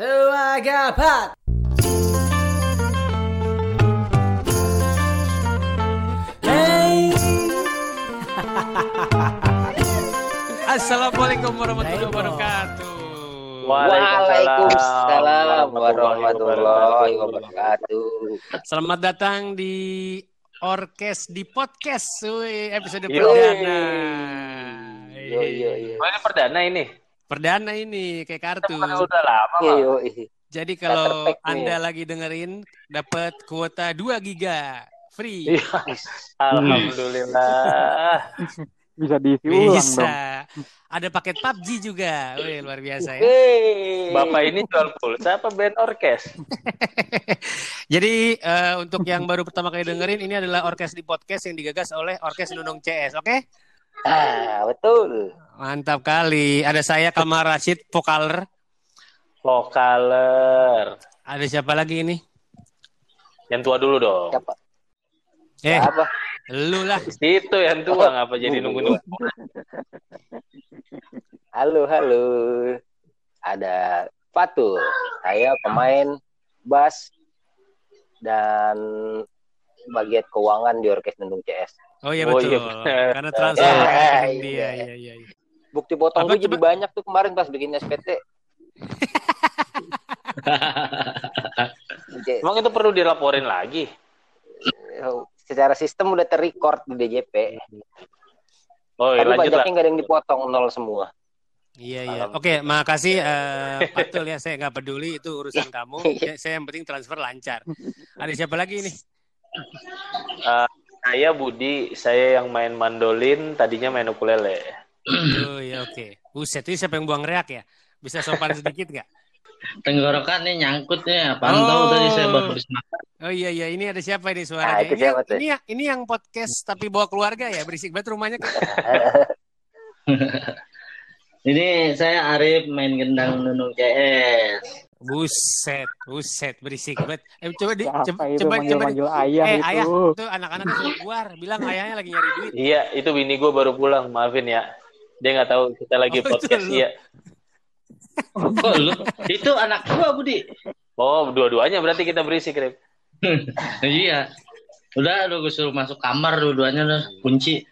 Tuagapat. Hey. Assalamualaikum warahmatullahi wabarakatuh. Waalaikumsalam warahmatullahi wabarakatuh. Selamat datang di Orkes di podcast, episode perdana. Yo yo yo. Ini perdana ini. Perdana ini kayak kartu. Udah lama. Jadi kalau Anda ya. lagi dengerin dapat kuota 2 giga free. Iya. Alhamdulillah. bisa diisi ulang dong. Bisa. Ada paket PUBG juga. Wih, luar biasa ya. Hey. Bapak ini jual pulsa apa band orkes? Jadi eh, untuk yang baru pertama kali dengerin ini adalah Orkes di podcast yang digagas oleh Orkes Nunung CS, oke? Ah, betul. Mantap kali. Ada saya Kamal Rashid, vokaler. Vokaler. Ada siapa lagi ini? Yang tua dulu dong. Siapa? Eh, Apa? lu lah. Itu yang tua ngapa jadi nunggu-nunggu. Halo halo. Ada Fatul. Saya pemain bass dan bagian keuangan di Orkes Nendung CS. Oh iya Oh, betul. iya, benar. Karena transfer Eh, ke rekening iya. dia. Iya, iya, iya. Bukti potong Apa gue jadi banyak tuh kemarin pas bikin SPT. Emang itu perlu dilaporin lagi? Secara sistem udah terrecord di DJP. Oh, ya, Tapi banyaknya nggak ada yang dipotong nol semua. Iya, iya. Oke, makasih eh Patul ya. Saya nggak peduli itu urusan kamu. Ya, saya yang penting transfer lancar. Ada siapa lagi nih? Saya Budi, saya yang main mandolin, tadinya main ukulele. Oh iya, oke. Buset, ini siapa yang buang reak ya? Bisa sopan sedikit nggak? tenggorokan nih nyangkut nih apaan Oh. tadi saya baru habis makan Oh iya iya ini ada siapa ini suaranya? itu ini, siapa ini yang ini yang podcast tapi bawa keluarga ya berisik banget rumahnya. ini saya Arif main gendang nunung CS Buset, buset berisik banget. Eh coba di coba itu coba coba manggil-manggil ayah eh itu? ayah tuh anak-anak itu keluar bilang ayahnya lagi nyari duit. Iya, itu bini gue baru pulang, maafin ya. Dia nggak tahu kita lagi Oh, itu podcast. lu. Iya. oh lu itu anak gua Budi Oh, dua-duanya berarti kita berisik, Rip. iya udah udah gue suruh masuk kamar dua-duanya udah kunci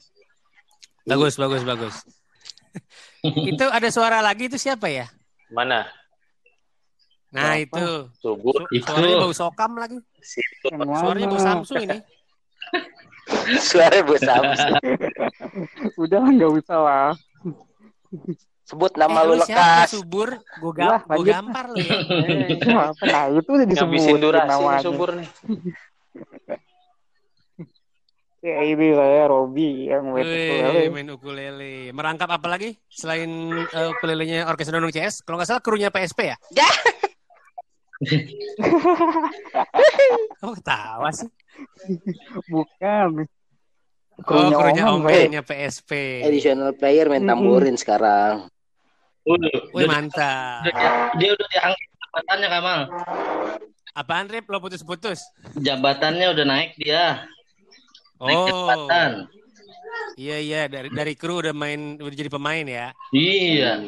Bagus bagus bagus. itu ada suara lagi itu siapa ya? Mana? Nah Siapa? itu Subuh. Su- Itu. suaranya bau sokam lagi. Situ. Suaranya bau? Samsung ini. Suara bos Samsung. Udah nggak usah lah. Sebut nama eh, lu lekas. subur? Gue gam gua gampar lu ya. Eh? Nah itu udah Ngabisin disebutin durasi nih, namanya. subur nih. Ya ini lah ya Robi yang main Wih, ukulele. main ukulele. Merangkap apa lagi selain uh, ukulelenya Orkes Nunung CS? Kalau nggak salah krunya PSP ya? Kamu ketawa sih? Bukan. oh, Krunya krunya Omong, Pak. Omengnya PSP. Additional player main tamborin sekarang. udah Wih, mantap. dia udah diangkat jabatannya Kamal Apaan, Rip? Lo putus-putus? jabatannya udah naik dia naik Oh, jabatan iya, iya. Dari, dari kru udah main, udah jadi pemain ya. iya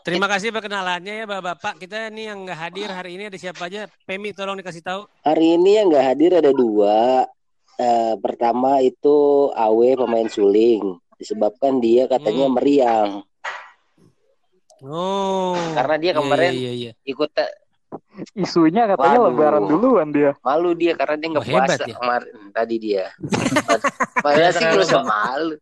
Terima kasih perkenalannya ya, Bapak-Bapak. Kita nih yang nggak hadir hari ini ada siapa aja? Pemi, tolong dikasih tahu. Hari ini yang nggak hadir ada dua. Eh, pertama itu Awe pemain suling. Disebabkan dia katanya Hmm. meriang. Oh. Karena dia Iya, kemarin Iya, iya, iya. ikut eh, Isunya katanya Waduh. lebaran duluan dia. malu dia karena dia nggak Oh, puasa ya. kemarin tadi dia. Padahal sih bang. malu.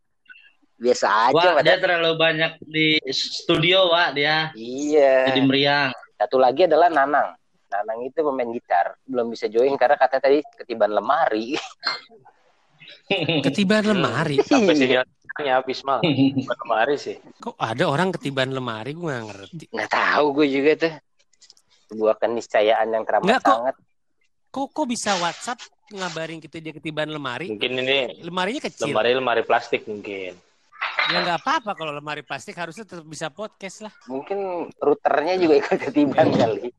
Biasa aja. Wah, dia terlalu banyak di studio, Wak, dia. Iya. Jadi meriang. Satu lagi adalah Nanang. Nanang itu pemain gitar, belum bisa join karena kata tadi ketiban lemari. Ketiban lemari. Sampai sinyalnya habis mal. Kemarin sih. Kok ada orang ketiban lemari? Gue nggak ngerti. Nggak tahu gue juga tuh. Sebuah keniscayaan yang teramat Nggak, kok. sangat. Kok kok bisa WhatsApp ngabarin kita dia ketiban lemari? Mungkin ini Lemarinya kecil. lemari lemari plastik mungkin. Ya nggak apa-apa kalau lemari plastik harusnya tetap bisa podcast lah. Mungkin routernya juga ikut ketiban kali.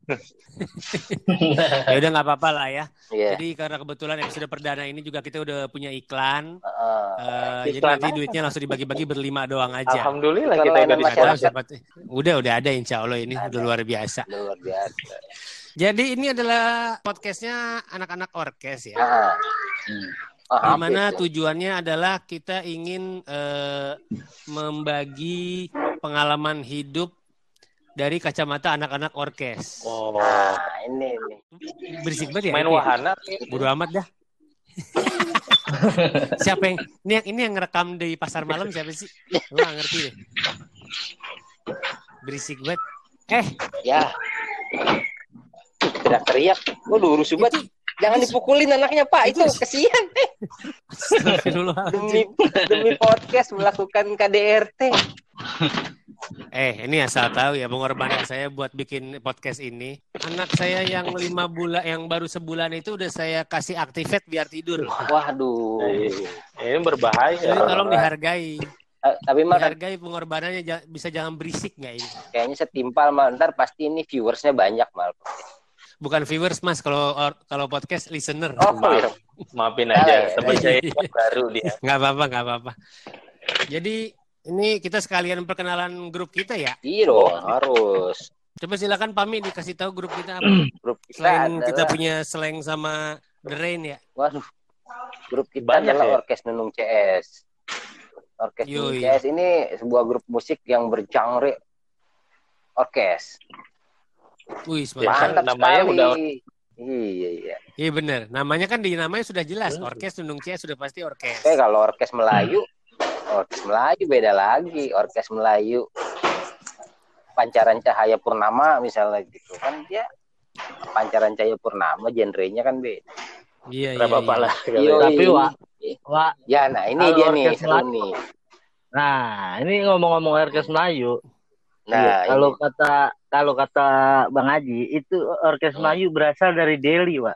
Ya udah nggak apa-apa lah ya. Iya. Jadi karena kebetulan episode perdana ini juga kita udah punya iklan. Heeh. Eh, jadi Iklan nanti apa? duitnya langsung dibagi-bagi berlima doang aja. Alhamdulillah kita udah tahu siapa- Udah udah ada insya Allah ini Ada. udah luar biasa. Luar biasa. Jadi ini adalah podcastnya anak-anak orkes ya. Ah. Ah, Di mana hampir. tujuannya adalah kita ingin eh, membagi pengalaman hidup dari kacamata anak-anak orkes. Oh, Nah, ini ini. Berisik banget ya. main ya? wahana. Bodo amat dah. siapa yang ini yang ini yang ngerekam di pasar malam siapa sih? Gue gak ngerti deh. Berisik banget. Eh, Ya. Teriak-teriak. Waduh, rusuh banget. Jangan dipukulin anaknya, Pak. Itu kesian demi demi podcast melakukan KDRT. Eh, ini asal tahu ya pengorbanan saya buat bikin podcast ini. Anak saya yang lima bulan, yang baru sebulan itu udah saya kasih activate biar tidur. Waduh. Ini berbahaya. Jadi tolong dihargai, Eh, tapi mah dihargai pengorbanannya bisa jangan berisik nggak ini? kayaknya setimpal mal ntar pasti ini viewersnya banyak mal. Bukan viewers mas, kalau kalau podcast listener. Oh, Maaf. iya. Maafin aja, iya. teman saya baru dia. Nggak apa-apa, nggak apa-apa. Jadi ini kita sekalian perkenalan grup kita ya. Iya dong, harus. Coba silakan Pami dikasih tahu grup kita apa. Grup kita Selain adalah, kita punya slang sama The Rain ya. waduh, grup kita Banyak adalah ya? Orkes Nunung CS. Orkes Nunung Yoi. CS ini sebuah grup musik yang bergenre orkes. Wih, Ya, kan mantap. Namanya sekali. udah- Iya, iya. Iya bener. Namanya kan di namanya sudah jelas. Orkes Tundung CS sudah pasti orkes. Oke, kalau orkes Melayu, orkes Melayu beda lagi. Orkes Melayu Pancaran Cahaya Purnama misalnya gitu kan dia Pancaran Cahaya Purnama genrenya kan beda. Iya, iya. Berapa apa iya. lah. Yoi. Tapi, Wak, Wak, Ya, nah ini Kalau dia nih, seru Melayu. nih. nah ini ngomong-ngomong orkes Melayu, Nah, kalau ini. kata kalau kata Bang Haji itu orkes Melayu berasal dari Delhi, Wak.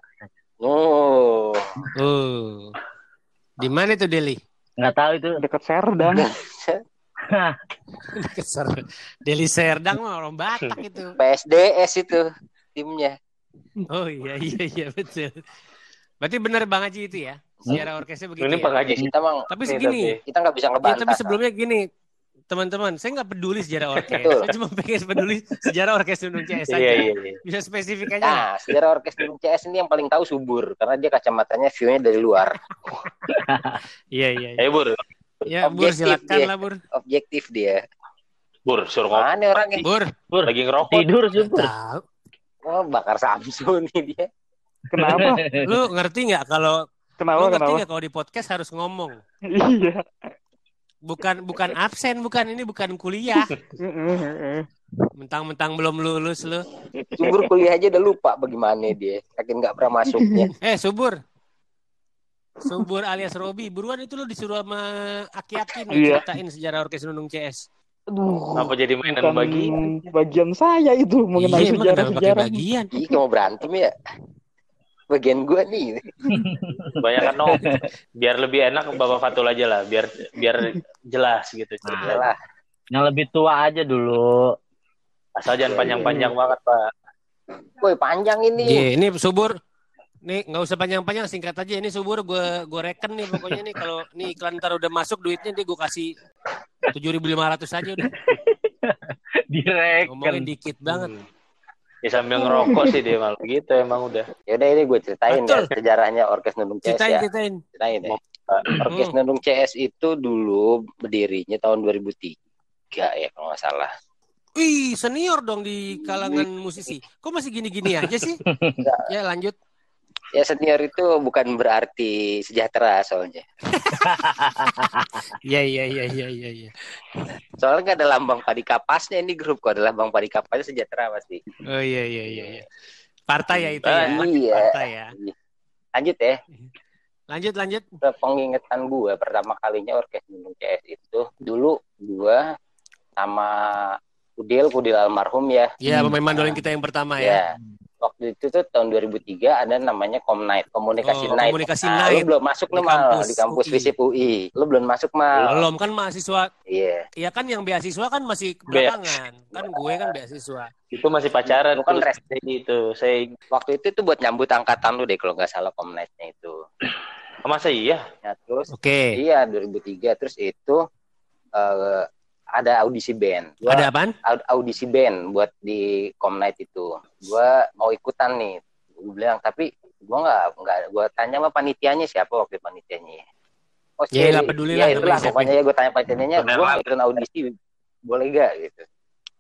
Oh, Oh. Di mana itu Deli? Nggak tahu itu. Dekat Serdang. Keser. Deli Serdang mah orang Batak itu. PSDS itu timnya. Oh iya iya iya betul. Berarti benar Bang Haji itu ya. Sejarah orkesnya begitu. Ini ya? pengaji sih. Kita mang Tapi Ini segini. kita nggak bisa Ya, ngebantah. tapi sebelumnya gini, teman-teman, saya nggak peduli sejarah orkes. Betul. saya cuma pengen peduli sejarah orkes Tundung CS aja. Iya, iya, iya. Bisa spesifik aja. nggak? Nah, sejarah orkes Nunung CS ini yang paling tahu subur karena dia kacamatanya view-nya dari luar. Iya iya. iya. Ayo, Bur. Ya, Bur Objektif silakan dia. lah Bur. Objektif dia. Bur, suruh ngopi. Mana orangnya? Bur. Bur, Lagi ngerokok. tidur Bur. Tahu. Oh, bakar Samsu nih dia. Kenapa? Lu ngerti nggak kalau Kenapa? lu ngerti nggak kalau di podcast harus ngomong? Iya. Bukan bukan absen, bukan ini bukan kuliah. Heeh, heeh. Mentang-mentang belum lulus lu. Subur kuliah aja udah lupa bagaimana dia. Saking nggak pernah masuknya. Eh, Subur. Subur alias Robi, buruan itu lu disuruh sama Aki-Aki Iya. ceritain sejarah Orkes Nunung CS. Aduh. Kenapa jadi mainan bagi? bagian saya itu mengenai Iya, emang kenapa pakai sejarah-sejarah. bagian. Ih, mau berantem ya? Bagian gua nih. Banyak kan no. Biar lebih enak Bapak Fatul aja lah. Biar biar jelas gitu. ceritanya. Lah, Yang lebih tua aja dulu. Asal jangan panjang-panjang banget, Pak. woi panjang ini. Iya, ini Subur. Nih nggak usah panjang-panjang, singkat aja. Ini Subur gue gue reken nih pokoknya nih kalau nih iklan ntar udah masuk duitnya dia gue kasih 7.500 aja udah. Direken. Ngomongin dikit banget. Ya sambil ngerokok sih dia malu gitu emang udah. Ya udah ini gue ceritain Betul. ya sejarahnya Orkes Nunung CS Ceritain, ya. ceritain. Ceritain ya. Pak. Orkes Hmm. Nunung CS itu dulu berdirinya tahun 2003 ya kalau nggak salah. Wih, senior dong di kalangan musisi. Kok masih gini-gini aja sih? ya lanjut. Ya senior itu bukan berarti sejahtera soalnya. Iya iya iya iya iya. iya. Soalnya nggak ada lambang padi kapasnya ini grup kok ada lambang padi kapasnya sejahtera pasti. Oh iya iya iya. iya. Partai ya itu ya. Iya. Partai ya. Lanjut ya. Lanjut lanjut. pengingetan gue pertama kalinya orkes Nunung CS itu dulu gue sama Kudil Kudil almarhum ya Ya pemain mandolin kita yang pertama ya. ya waktu itu tuh tahun 2003 ada namanya Comnight, Komunikasi Oh, Night. Komunikasi Nah, Night. Lu belum masuk Di lu mal kampus di kampus UI. FISIP UI. Lu belum masuk mal. Belum kan mahasiswa, Iya. ya kan yang beasiswa kan masih Be- belakangan. Kan gue kan beasiswa. Itu masih pacaran Lu kan tuh. res- itu. Saya Waktu itu tuh buat nyambut angkatan lu deh kalau nggak salah Comnight-nya itu. masa iya? Ya, terus Oke. iya 2003 terus itu eh, ada audisi band. Gua Ada apaan? aud- audisi band buat di Comnight itu. Gua mau ikutan nih. Gue bilang tapi gua nggak nggak gua tanya sama panitianya siapa waktu panitianya. Oh, Ya, nggak peduli ya, lah itulah pokoknya ya gue tanya panitianya, gua lah. mau ikutan audisi boleh gak gitu.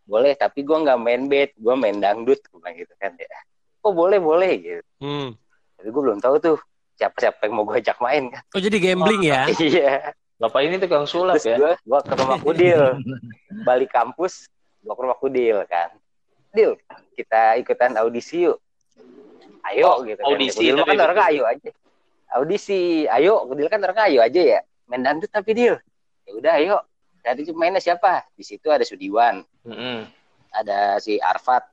Boleh, tapi gua nggak main band, gua main dangdut, gue bilang gitu kan ya. Oh boleh boleh gitu. Hmm. Tapi gue belum tahu tuh siapa siapa yang mau gue ajak main kan. Oh jadi gambling ya? Iya. Bapak ini tukang sulap Terus ya? gue gua ke rumah Kudil. Balik kampus, gue ke rumah Kudil kan. Dil, kita ikutan audisi yuk. Ayo Oh, gitu audisi Kudil mah tapi kan orang ayo aja. Audisi, ayo. Kudil kan orang ayo aja ya. Main dangdut tapi Dil. Ya udah ayo. Tadi mainnya siapa? Di situ ada Sudiwan, Mm-mm. ada si Arfat.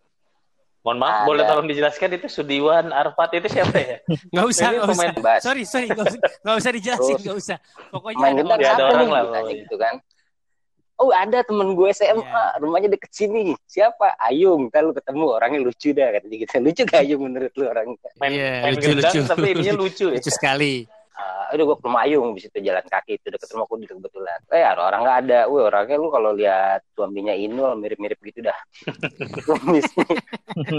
Mohon maaf, Ada. boleh tolong dijelaskan itu Sudiwan Arfat itu siapa ya? Nggak usah, Ini nggak usah. bass. Sorry, sorry, nggak usah, nggak usah dijelasin, nggak usah. Pokoknya Main ada Dia ada siapa orang lah, pokoknya. gitu kan. Oh ada temen gue SMA, Iya. rumahnya deket sini. Siapa? Ayung. Ntar lu ketemu orangnya lucu dah katanya gitu. Lucu gak Ayung menurut lu orangnya? Main, Iya, main lucu, gendang lucu. tapi ininya lucu ya. lucu sekali. Ah, udah gue ke rumah Ayung di situ jalan kaki itu deket rumah Kudil kebetulan. Eh ada orang nggak ada. Wih orangnya lu kalau lihat suaminya Inul mirip-mirip gitu dah. kumisnya,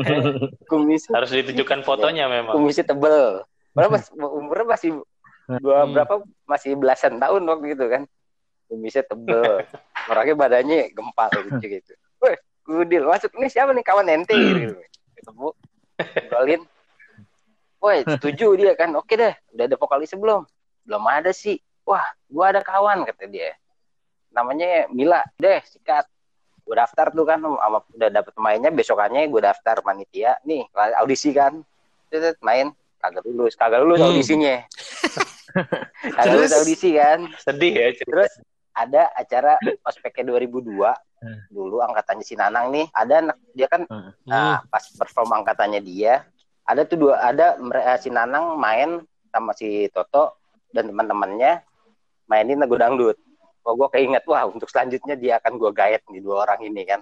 kumis, Harus ditunjukkan fotonya memang. kumisnya tebel. Padahal mas, umurnya masih dua Hmm. berapa masih belasan tahun waktu itu kan. Kumisnya tebel. Orangnya badannya gempal gitu gitu. Wih Kudil masuk ini siapa nih kawan ente gitu. Ketemu, ngobrolin. Woi, setuju dia kan. Oke deh, udah ada vokalis belum? Belum ada sih. Wah, gua ada kawan kata dia. Namanya Mila. Deh, sikat. Gue daftar tuh kan sama udah dapet mainnya besokannya gue daftar panitia nih audisi kan Tet, main kagak lulus kagak lulus Hmm. audisinya kagak lulus audisi kan Sedih ya. cerita. terus ada acara ospeknya 2002 Hmm. dulu angkatannya si Nanang nih ada anak dia kan Hmm. nah pas perform angkatannya dia ada tuh dua ada eh, si Nanang main sama si Toto dan teman-temannya mainin lagu dangdut oh gue keinget wah untuk selanjutnya dia akan gue gaet nih dua orang ini kan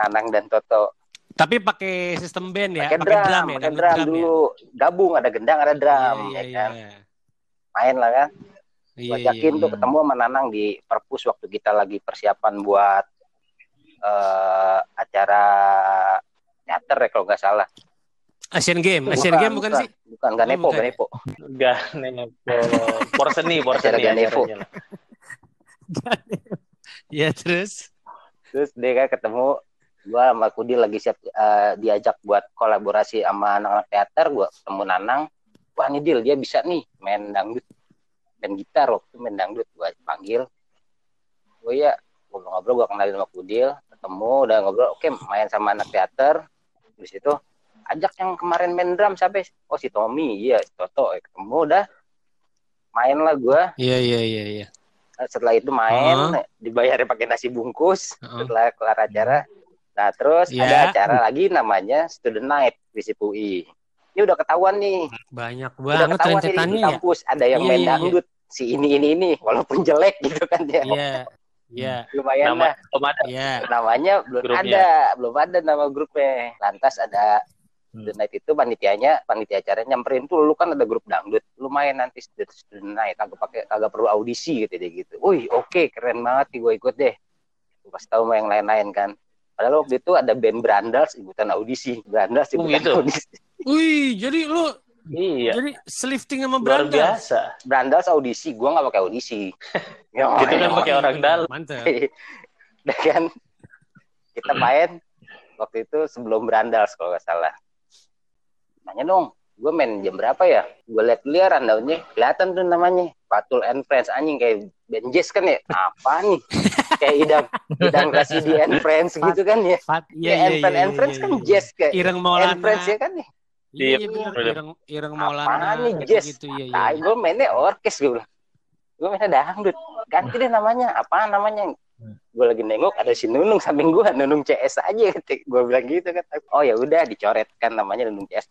Nanang dan Toto Tapi pakai sistem band ya, pakai drum, drum ya, pakai drum, drum ya. dulu gabung ada gendang ada drum Iya, ya iya, kan iya. main lah kan Iya, Gua iya, ajakin tuh iya. ketemu sama Nanang di perpus waktu kita lagi persiapan buat eh, acara teater ya kalau nggak salah. Asian Game, Asian Game bukan, sih? Bukan, nggak Oh, nepo, bukan nggak ya? nepo. Ganepo. Porseni, Porseni. Ganevo. acaranya. Ya terus. Terus dia kan ketemu gua sama Kudi lagi siap eh, diajak buat kolaborasi sama anak-anak teater, gua ketemu Nanang. Wah nih Dil, dia bisa nih main dangdut dan gitar waktu main dangdut gua panggil. Oh iya, ngobrol-ngobrol gua kenalin sama Kudil, ketemu udah ngobrol, oke main sama anak teater. Di situ ajak yang kemarin main drum siapa? ya? Oh si Tommy, iya si Toto, Eh, ketemu udah main lah gua. Iya, iya, iya, iya. Setelah itu main, dibayarnya pakai nasi bungkus Heeh. setelah kelar acara. Nah, terus Ya. ada acara lagi namanya Student Night di SIPUI. Ini udah ketahuan nih, Banyak udah banget ketahuan nih di ya. kampus. Ada yang Iya, main iya, iya. dangdut, si ini ini ini, walaupun jelek gitu kan dia. Iya, iya, Lumayan Nama lah. belum ada. iya. Namanya belum Grupnya. ada, belum ada nama grupnya. Lantas ada. Student Night itu panitianya, panitia acaranya nyamperin tuh lu kan ada grup dangdut, lu main nanti Student Student Night, kagak pakai kagak perlu audisi gitu dia gitu. Wih, oke, keren banget nih gue ikut deh. Gue kasih tahu sama yang lain-lain kan. Padahal waktu itu ada band Brandals ikutan audisi. Brandals Oh, ikutan gitu? audisi. Wih, jadi lu Iya. jadi selifting sama Luar Branda. biasa. Brandals audisi, gua nggak pakai audisi. ya, Gitu kan pakai orang dalam. Mantap. Udah kan kita main waktu itu sebelum Brandals kalau nggak salah. Nanya dong, gue main jam berapa ya? Gue liat dulu ya rundownnya, kelihatan tuh namanya. Patul and Friends, anjing kayak jazz kan ya? Apa nih? kayak idang, idang Rasidi and Friends gitu kan ya? Fat, iya, iya, and, Friends, iya, and Friends iya, kan iya. jazz kayak. Ireng And Maulana. Friends ya kan nih? Iya, iya. Iya. Ireng Ireng Apaan Maulana. nih, gitu, jazz? gitu iya, iya. Nah, gue mainnya orkes gue bilang. Gue mainnya dangdut. Ganti deh namanya. Apa namanya? gue lagi nengok ada si Nunung samping gue Nunung CS aja gue bilang gitu kan oh ya udah dicoret kan namanya Nunung CS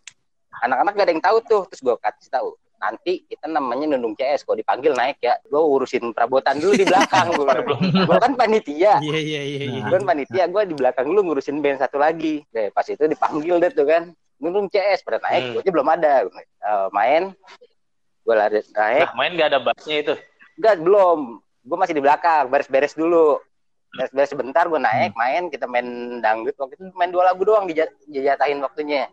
anak-anak gak ada yang tahu tuh terus gue kasih tahu nanti kita namanya Nunung CS kalau dipanggil naik ya gue urusin perabotan dulu di belakang gue gue kan panitia Iya iya iya iya. gue kan panitia gue di belakang lu ngurusin band satu lagi deh pas itu dipanggil deh tuh kan Nunung CS pada naik Hmm. gue aja belum ada Eh, main gue lari naik Nah, main gak ada bassnya itu. Enggak, belum. Gue masih di belakang, beres-beres dulu. Beres-beres sebentar gue naik, main, kita main dangdut. Waktu itu main dua lagu doang dija- dijatahin waktunya.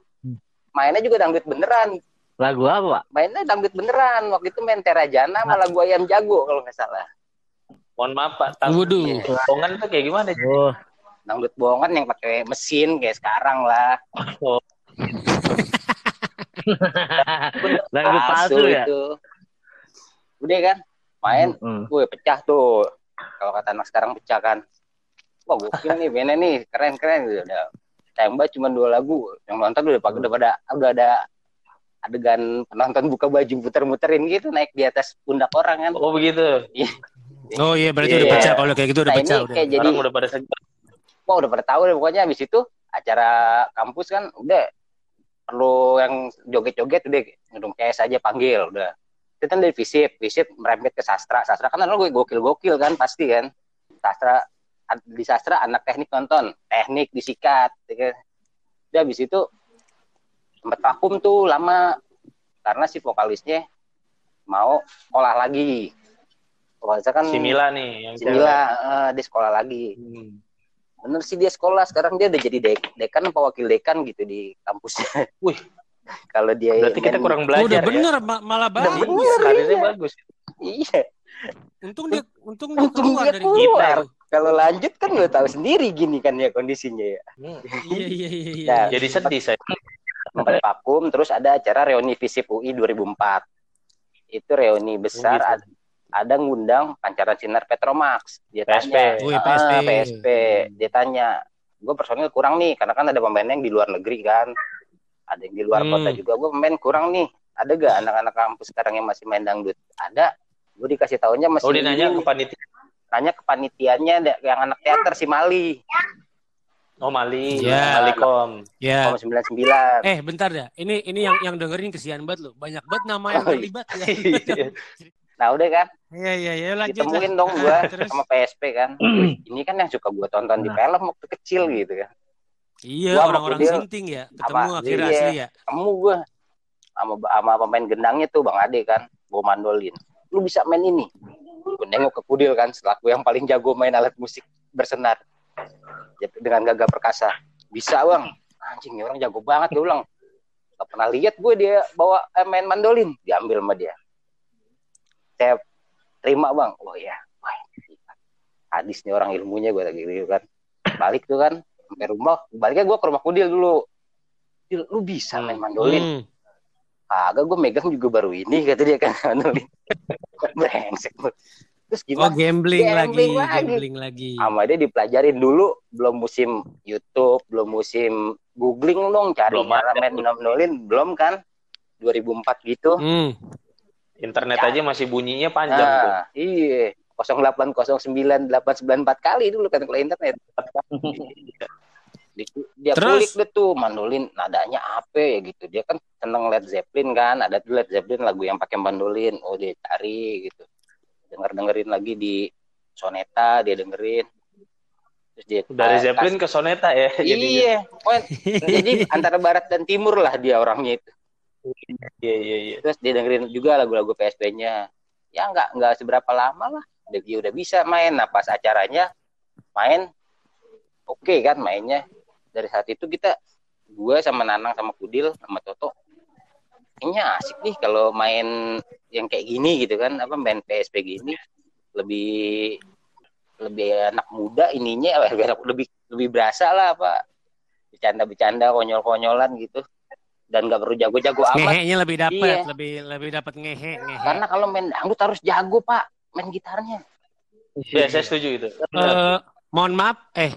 Mainnya juga dangdut beneran. Lagu apa, Pak? Mainnya dangdut beneran. Waktu itu main Terajana sama lagu Ayam Jago kalau nggak salah. Mohon maaf Pak, tang- Waduh. Bongan tuh kayak gimana? Oh, Dangdut bohongan yang pakai mesin kayak sekarang lah. lagu palsu ya? itu. Udah kan, main, Hmm. gue pecah tuh. Kalau kata anak sekarang pecah kan. Wah gokil nih bandnya nih, keren-keren gitu. Udah tembak cuma dua lagu. Yang nonton udah pada udah pada udah ada adegan penonton buka baju muter-muterin gitu naik di atas pundak orang kan. Oh begitu. Oh iya berarti udah Iya. pecah kalau kayak gitu udah Nah pecah udah. kayak jadi Orang udah pada wah udah pada tahu deh pokoknya habis itu acara kampus kan udah perlu yang joget-joget udah ngedung CS aja panggil udah itu kan dari visip visip merembet ke sastra sastra kan gue gokil-gokil kan pasti kan sastra di sastra anak teknik nonton teknik disikat ya kan. udah habis itu sempat vakum tuh lama karena si vokalisnya mau sekolah lagi vokalisnya kan Si Mila nih yang si Mila, eh, dia sekolah lagi. Hmm. bener sih dia sekolah sekarang dia udah jadi dek dekan apa wakil dekan gitu di kampusnya. Wih. kalau dia Berarti kita kurang belajar udah ya. bener ma- malah Udah bagus. bener. Karirnya iya. bagus. Iya. Untung dia untung dia Untung keluar dia dari keluar. Kalau lanjut kan lo tahu sendiri gini kan ya kondisinya ya. Hmm. Iya iya iya iya. Nah, Jadi sedih saya. Sempat vakum terus ada acara reuni Visip UI 2004. Itu reuni besar Oh, gitu. ada, ada ngundang pancaran sinar Petromax. Dia PSP. tanya, Oh, iya, "Ah, PSP. PSP. Dia tanya, gue personil kurang nih karena kan ada pemain yang di luar negeri kan. Ada yang di luar Hmm. kota juga. Gue pemain kurang nih. Ada gak anak-anak kampus sekarang yang masih main dangdut? Ada. Gue dikasih tahunya masih Oh dia nanya ke panitia. nanya ke panitianya yang anak teater si Mali. Oh Mali. Ya. Malikom. Ya. Oh, 99. Eh bentar dah. Ini ini yang yang dengerin kesian banget lu. Banyak banget nama yang Oh, iya. terlibat ya. Nah, udah kan. Iya iya iya lanjut. Ditemuin lah. dong gua Terus sama PSP kan. Ini kan yang suka gua tonton di Nah. film waktu kecil gitu kan. iya gua orang-orang sinting ya. Ketemu sama- akhirnya iya. asli ya. Kamu gua sama sama pemain gendangnya tuh Bang Ade kan, bawa mandolin. Lu bisa main ini. Gue nengok ke Kudil kan, selaku yang paling jago main alat musik bersenar. Ya, Dengan gagah perkasa. Bisa bang. Anjing, ini orang jago banget gue bilang. Gak pernah lihat gue dia bawa eh, main mandolin. Diambil sama dia. Saya terima bang. Oh iya. Wah, hadis nih orang ilmunya gue lagi gitu kan. Balik tuh kan. Sampai rumah. Baliknya gue ke rumah Kudil dulu. Lu bisa main mandolin. Hmm. Agak gue megang juga baru ini kata dia kan. Brengsek. Terus Oh gimana? gambling, Gambling lagi, lagi. gambling lagi. Sama dia dipelajarin dulu belum musim YouTube, belum musim googling dong cari Belum cara main mandolin belum kan? 2004 gitu. Hmm. Internet aja masih bunyinya panjang tuh. Nah, iya. 0809 894 kali dulu kan kalau internet. Di- dia Terus? kulik deh tuh mandolin nadanya apa ya gitu. Dia kan seneng Led Zeppelin kan, ada tuh Led Zeppelin lagu yang pakai mandolin. Oh dia cari gitu. Denger dengerin lagi di Soneta dia dengerin. Terus dia Dari ah, Zeppelin ke Soneta ya. Iya, Pokoknya jadi antara barat dan timur lah dia orangnya itu. Iya iya iya. Terus dia dengerin juga lagu-lagu PSP-nya. Ya nggak nggak seberapa lama lah. Dia, dia udah bisa main. Nah pas acaranya main, oke kan mainnya. Dari saat itu kita gue sama Nanang sama Kudil sama Toto kayaknya asik nih kalau main yang kayak gini gitu kan apa main PSP gini lebih lebih anak muda ininya eh, lebih lebih, lebih berasa lah apa bercanda-bercanda konyol-konyolan gitu dan nggak perlu jago-jago amat Ngehenya lebih dapat, Iya. lebih lebih dapat ngehe, ngehe. karena kalau main dangdut harus jago pak main gitarnya Iya, saya setuju itu. Eh, mohon maaf, eh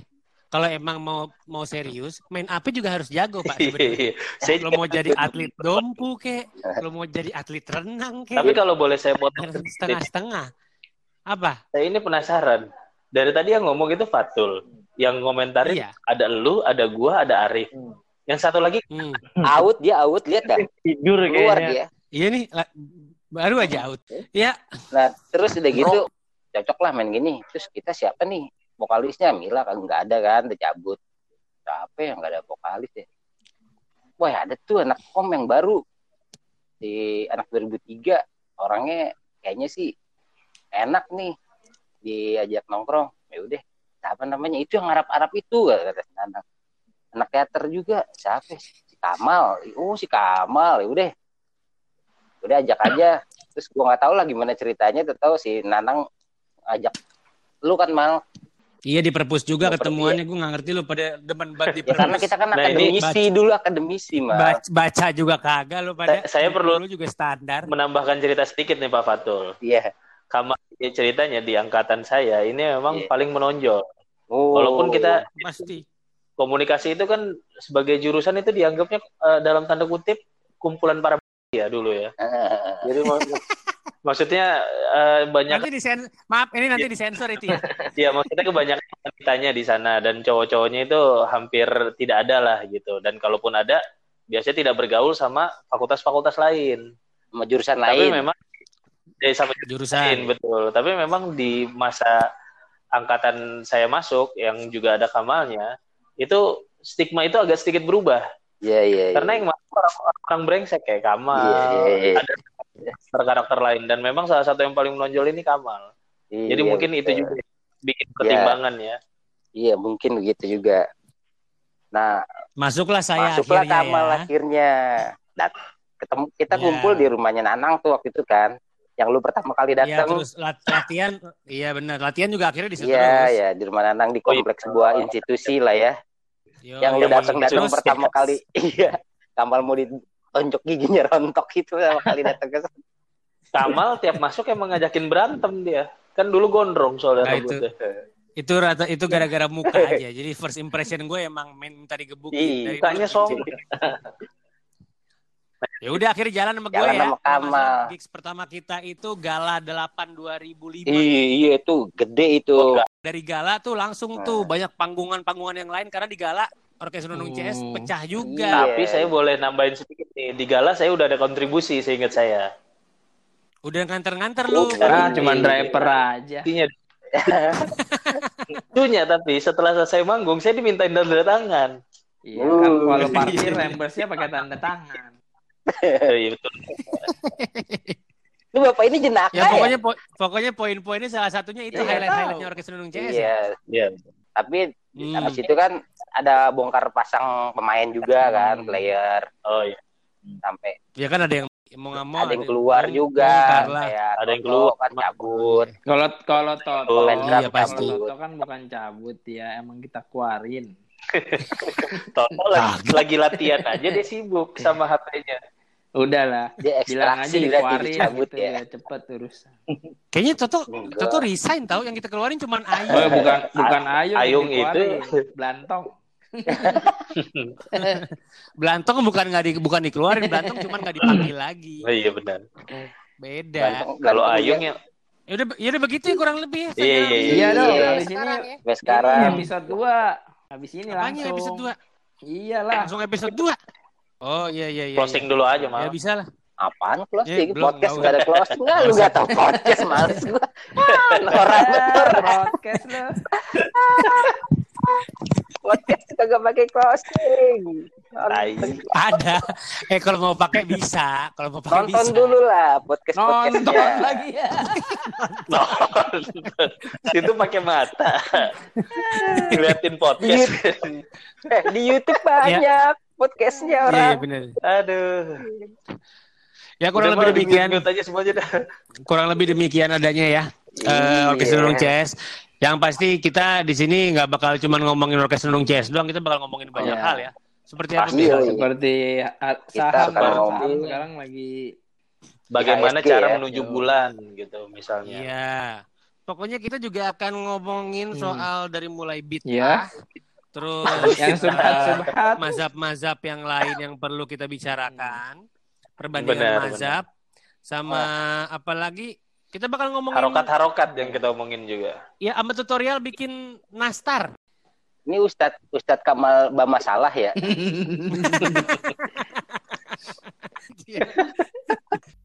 kalau emang mau mau serius, main api juga harus jago pak. Iya, iya. Saya Lo mau jadi atlet dompu kek, lo mau jadi atlet renang kek, Tapi kalau boleh saya potong setengah-setengah. Apa? saya ini penasaran. dari tadi yang ngomong itu Fatul. Yang komentarin Iya. ada lu, ada gua, ada Arif. Hmm. Yang satu lagi Hmm. Out dia out lihat dah. Tidur Keluar kayaknya. dia. Iya nih, baru aja out. Ya, Nah, terus udah gitu cocok lah main gini. Terus kita siapa nih? Vokalisnya Mila kan nggak ada kan, udah cabut. Siapa yang nggak ada vokalis ya? Wah, ada tuh anak kom yang baru. Di anak 2003 orangnya kayaknya sih enak nih diajak nongkrong. Ya udah, apa namanya? Itu yang Arab-Arab itu kata Nanang. Anak teater juga, siapa? Si Kamal. Oh, si Kamal. Ya udah. Udah ajak aja terus gua nggak tahu lah gimana ceritanya tahu si Nanang ajak lu kan mal iya di perpus juga Nggak ketemuannya. Gue nggak ngerti lu pada demen banget di ya karena perpus. kita kan Nah, ini akademisi dulu akademisi mal Baca, baca juga kagak lu pada. Saya- saya perlu- Lu juga standar. menambahkan cerita sedikit nih Pak Fatul. iya Kamal ya, ceritanya di angkatan saya ini memang Iya. paling menonjol. oh. Walaupun kita Pasti. komunikasi itu kan sebagai jurusan itu dianggapnya eh, dalam tanda kutip kumpulan para ya dulu ya. Jadi mak- maksudnya eh, banyak Nanti disen maaf ini nanti disensor itu ya. ya maksudnya kebanyakan wanitanya di sana dan cowok-cowoknya itu hampir tidak ada lah gitu. Dan kalaupun ada biasanya tidak bergaul sama fakultas-fakultas lain. sama jurusan Tapi lain memang ya, sama lain Jurusan. betul. Tapi memang di masa angkatan saya masuk yang juga ada kamalnya itu stigma itu agak sedikit berubah iya iya iya. karena yang masuk orang, orang brengsek kayak Kamal Iya, iya, iya. ada karakter-karakter lain dan memang salah satu yang paling menonjol ini Kamal Iya, jadi mungkin itu betul. juga bikin pertimbangan ya iya mungkin begitu juga nah Masuklah saya masuklah akhirnya Kamal ya. akhirnya Dan ketemu kita Ya. kumpul di rumahnya Nanang tuh waktu itu kan yang lu pertama kali Iya datang terus lat- latihan, iya benar. Latihan juga akhirnya di situ Iya, terus. ya di rumah Nanang di Oh, iya. kompleks sebuah institusi lah ya. Yo, yang lu iya. datang datang Terus, pertama kali iya Kamal mau ditonjok giginya rontok itu pertama kali datang ke sana. Kamal tiap masuk emang ngajakin berantem dia kan dulu gondrong soalnya Nah, itu. itu rata itu gara-gara muka aja. Jadi first impression gue emang main minta digebukin. Iya, Dari mukanya sombong Ya udah akhirnya jalan sama gue Jalan ya. sama Kamal. Gigs pertama kita itu Gala 8 2005. Iya, iya itu gede itu. Oh. Dari Gala tuh langsung Nah. tuh banyak panggungan-panggungan yang lain karena di Gala Orkes Nunung CS Oh. pecah Iya. juga. tapi saya boleh nambahin sedikit nih di Gala saya udah ada kontribusi seingat saya Udah nganter-nganter lu. Oh, Ah, Iya. cuman driver aja. Intinya Lucunya tapi setelah selesai manggung saya dimintain tanda tangan. Iya kan Uh. kalau parkir reimburse-nya pakai tanda tangan. Iya betul. Lu bapak ini jenaka Ya ya? pokoknya po- pokoknya poin-poinnya salah satunya itu Iya, highlight-highlightnya Orkes Nunung CS. ya. Iya, Iya. tapi Hmm. habis itu kan ada bongkar pasang pemain juga kan, Hmm. player Oh iya. sampai Ya kan ada yang mau nggak mau ada yang keluar bong- juga, bongkar lah. kayak Ada yang Toto keluar. kan cabut. Kalau kalau Toto, Oh, iya, kalau pasti. Toto kan bukan cabut ya, emang kita keluarin. Toto lagi, lagi latihan aja dia sibuk sama HP-nya. Udahlah, Dia bilang aja dikeluarin gitu ya. ya, cepet urusan. Kayaknya Toto Enggak. Toto resign tahu yang kita keluarin cuman Ayu. Oh, bukan bukan Ayung, yang Ayung itu. Blantong. Belantong bukan nggak di, bukan dikeluarin, Belantong cuman nggak dipanggil lagi. Oh, iya benar. Beda. Kalau Ayung ya Ya udah ya udah begitu ya kurang lebih ya. Iya, iya, Iya Iya, dong, iya. Sekarang ya. sekarang episode 2. Habis ini Apanya langsung. episode 2? Iyalah. Langsung episode 2. Oh iya iya iya. closing iya. dulu aja Ya malah. bisa lah. apaan Ya, closing belum, podcast nggak nggak ada closing nggak lu nggak tahu podcast males gua Ah, norak betul Podcast kagak pakai closing. Ada. Eh kalau mau pakai bisa. Kalau mau pakai nonton bisa. dulu lah podcast Nonton podcastnya lagi ya. itu pakai mata. Ngeliatin podcast. eh di YouTube banyak podcastnya Iya orang iya, benar. Aduh. Ya kurang Udah, lebih demikian. aja semuanya dah. Kurang lebih demikian adanya ya. Eh. Orkes Nunung CS. Yang pasti kita di sini nggak bakal cuma ngomongin Orkes Nunung CS doang, kita bakal ngomongin banyak Iya. hal ya. Seperti apa? Iya. Seperti saham kan, saham sekarang lagi Bagaimana IHSG cara ya. menuju Yo. bulan gitu misalnya. Iya. Pokoknya kita juga akan ngomongin Hmm. soal dari mulai beat ya terus yang subhat-subhat mazhab-mazhab yang lain yang perlu kita bicarakan. Perbandingan Benar, mazhab sama apalagi Kita bakal ngomongin Harokat-harokat yang kita omongin juga. ya sama tutorial bikin nastar. Ini Ustadz Ustadz Kamal Bama salah ya.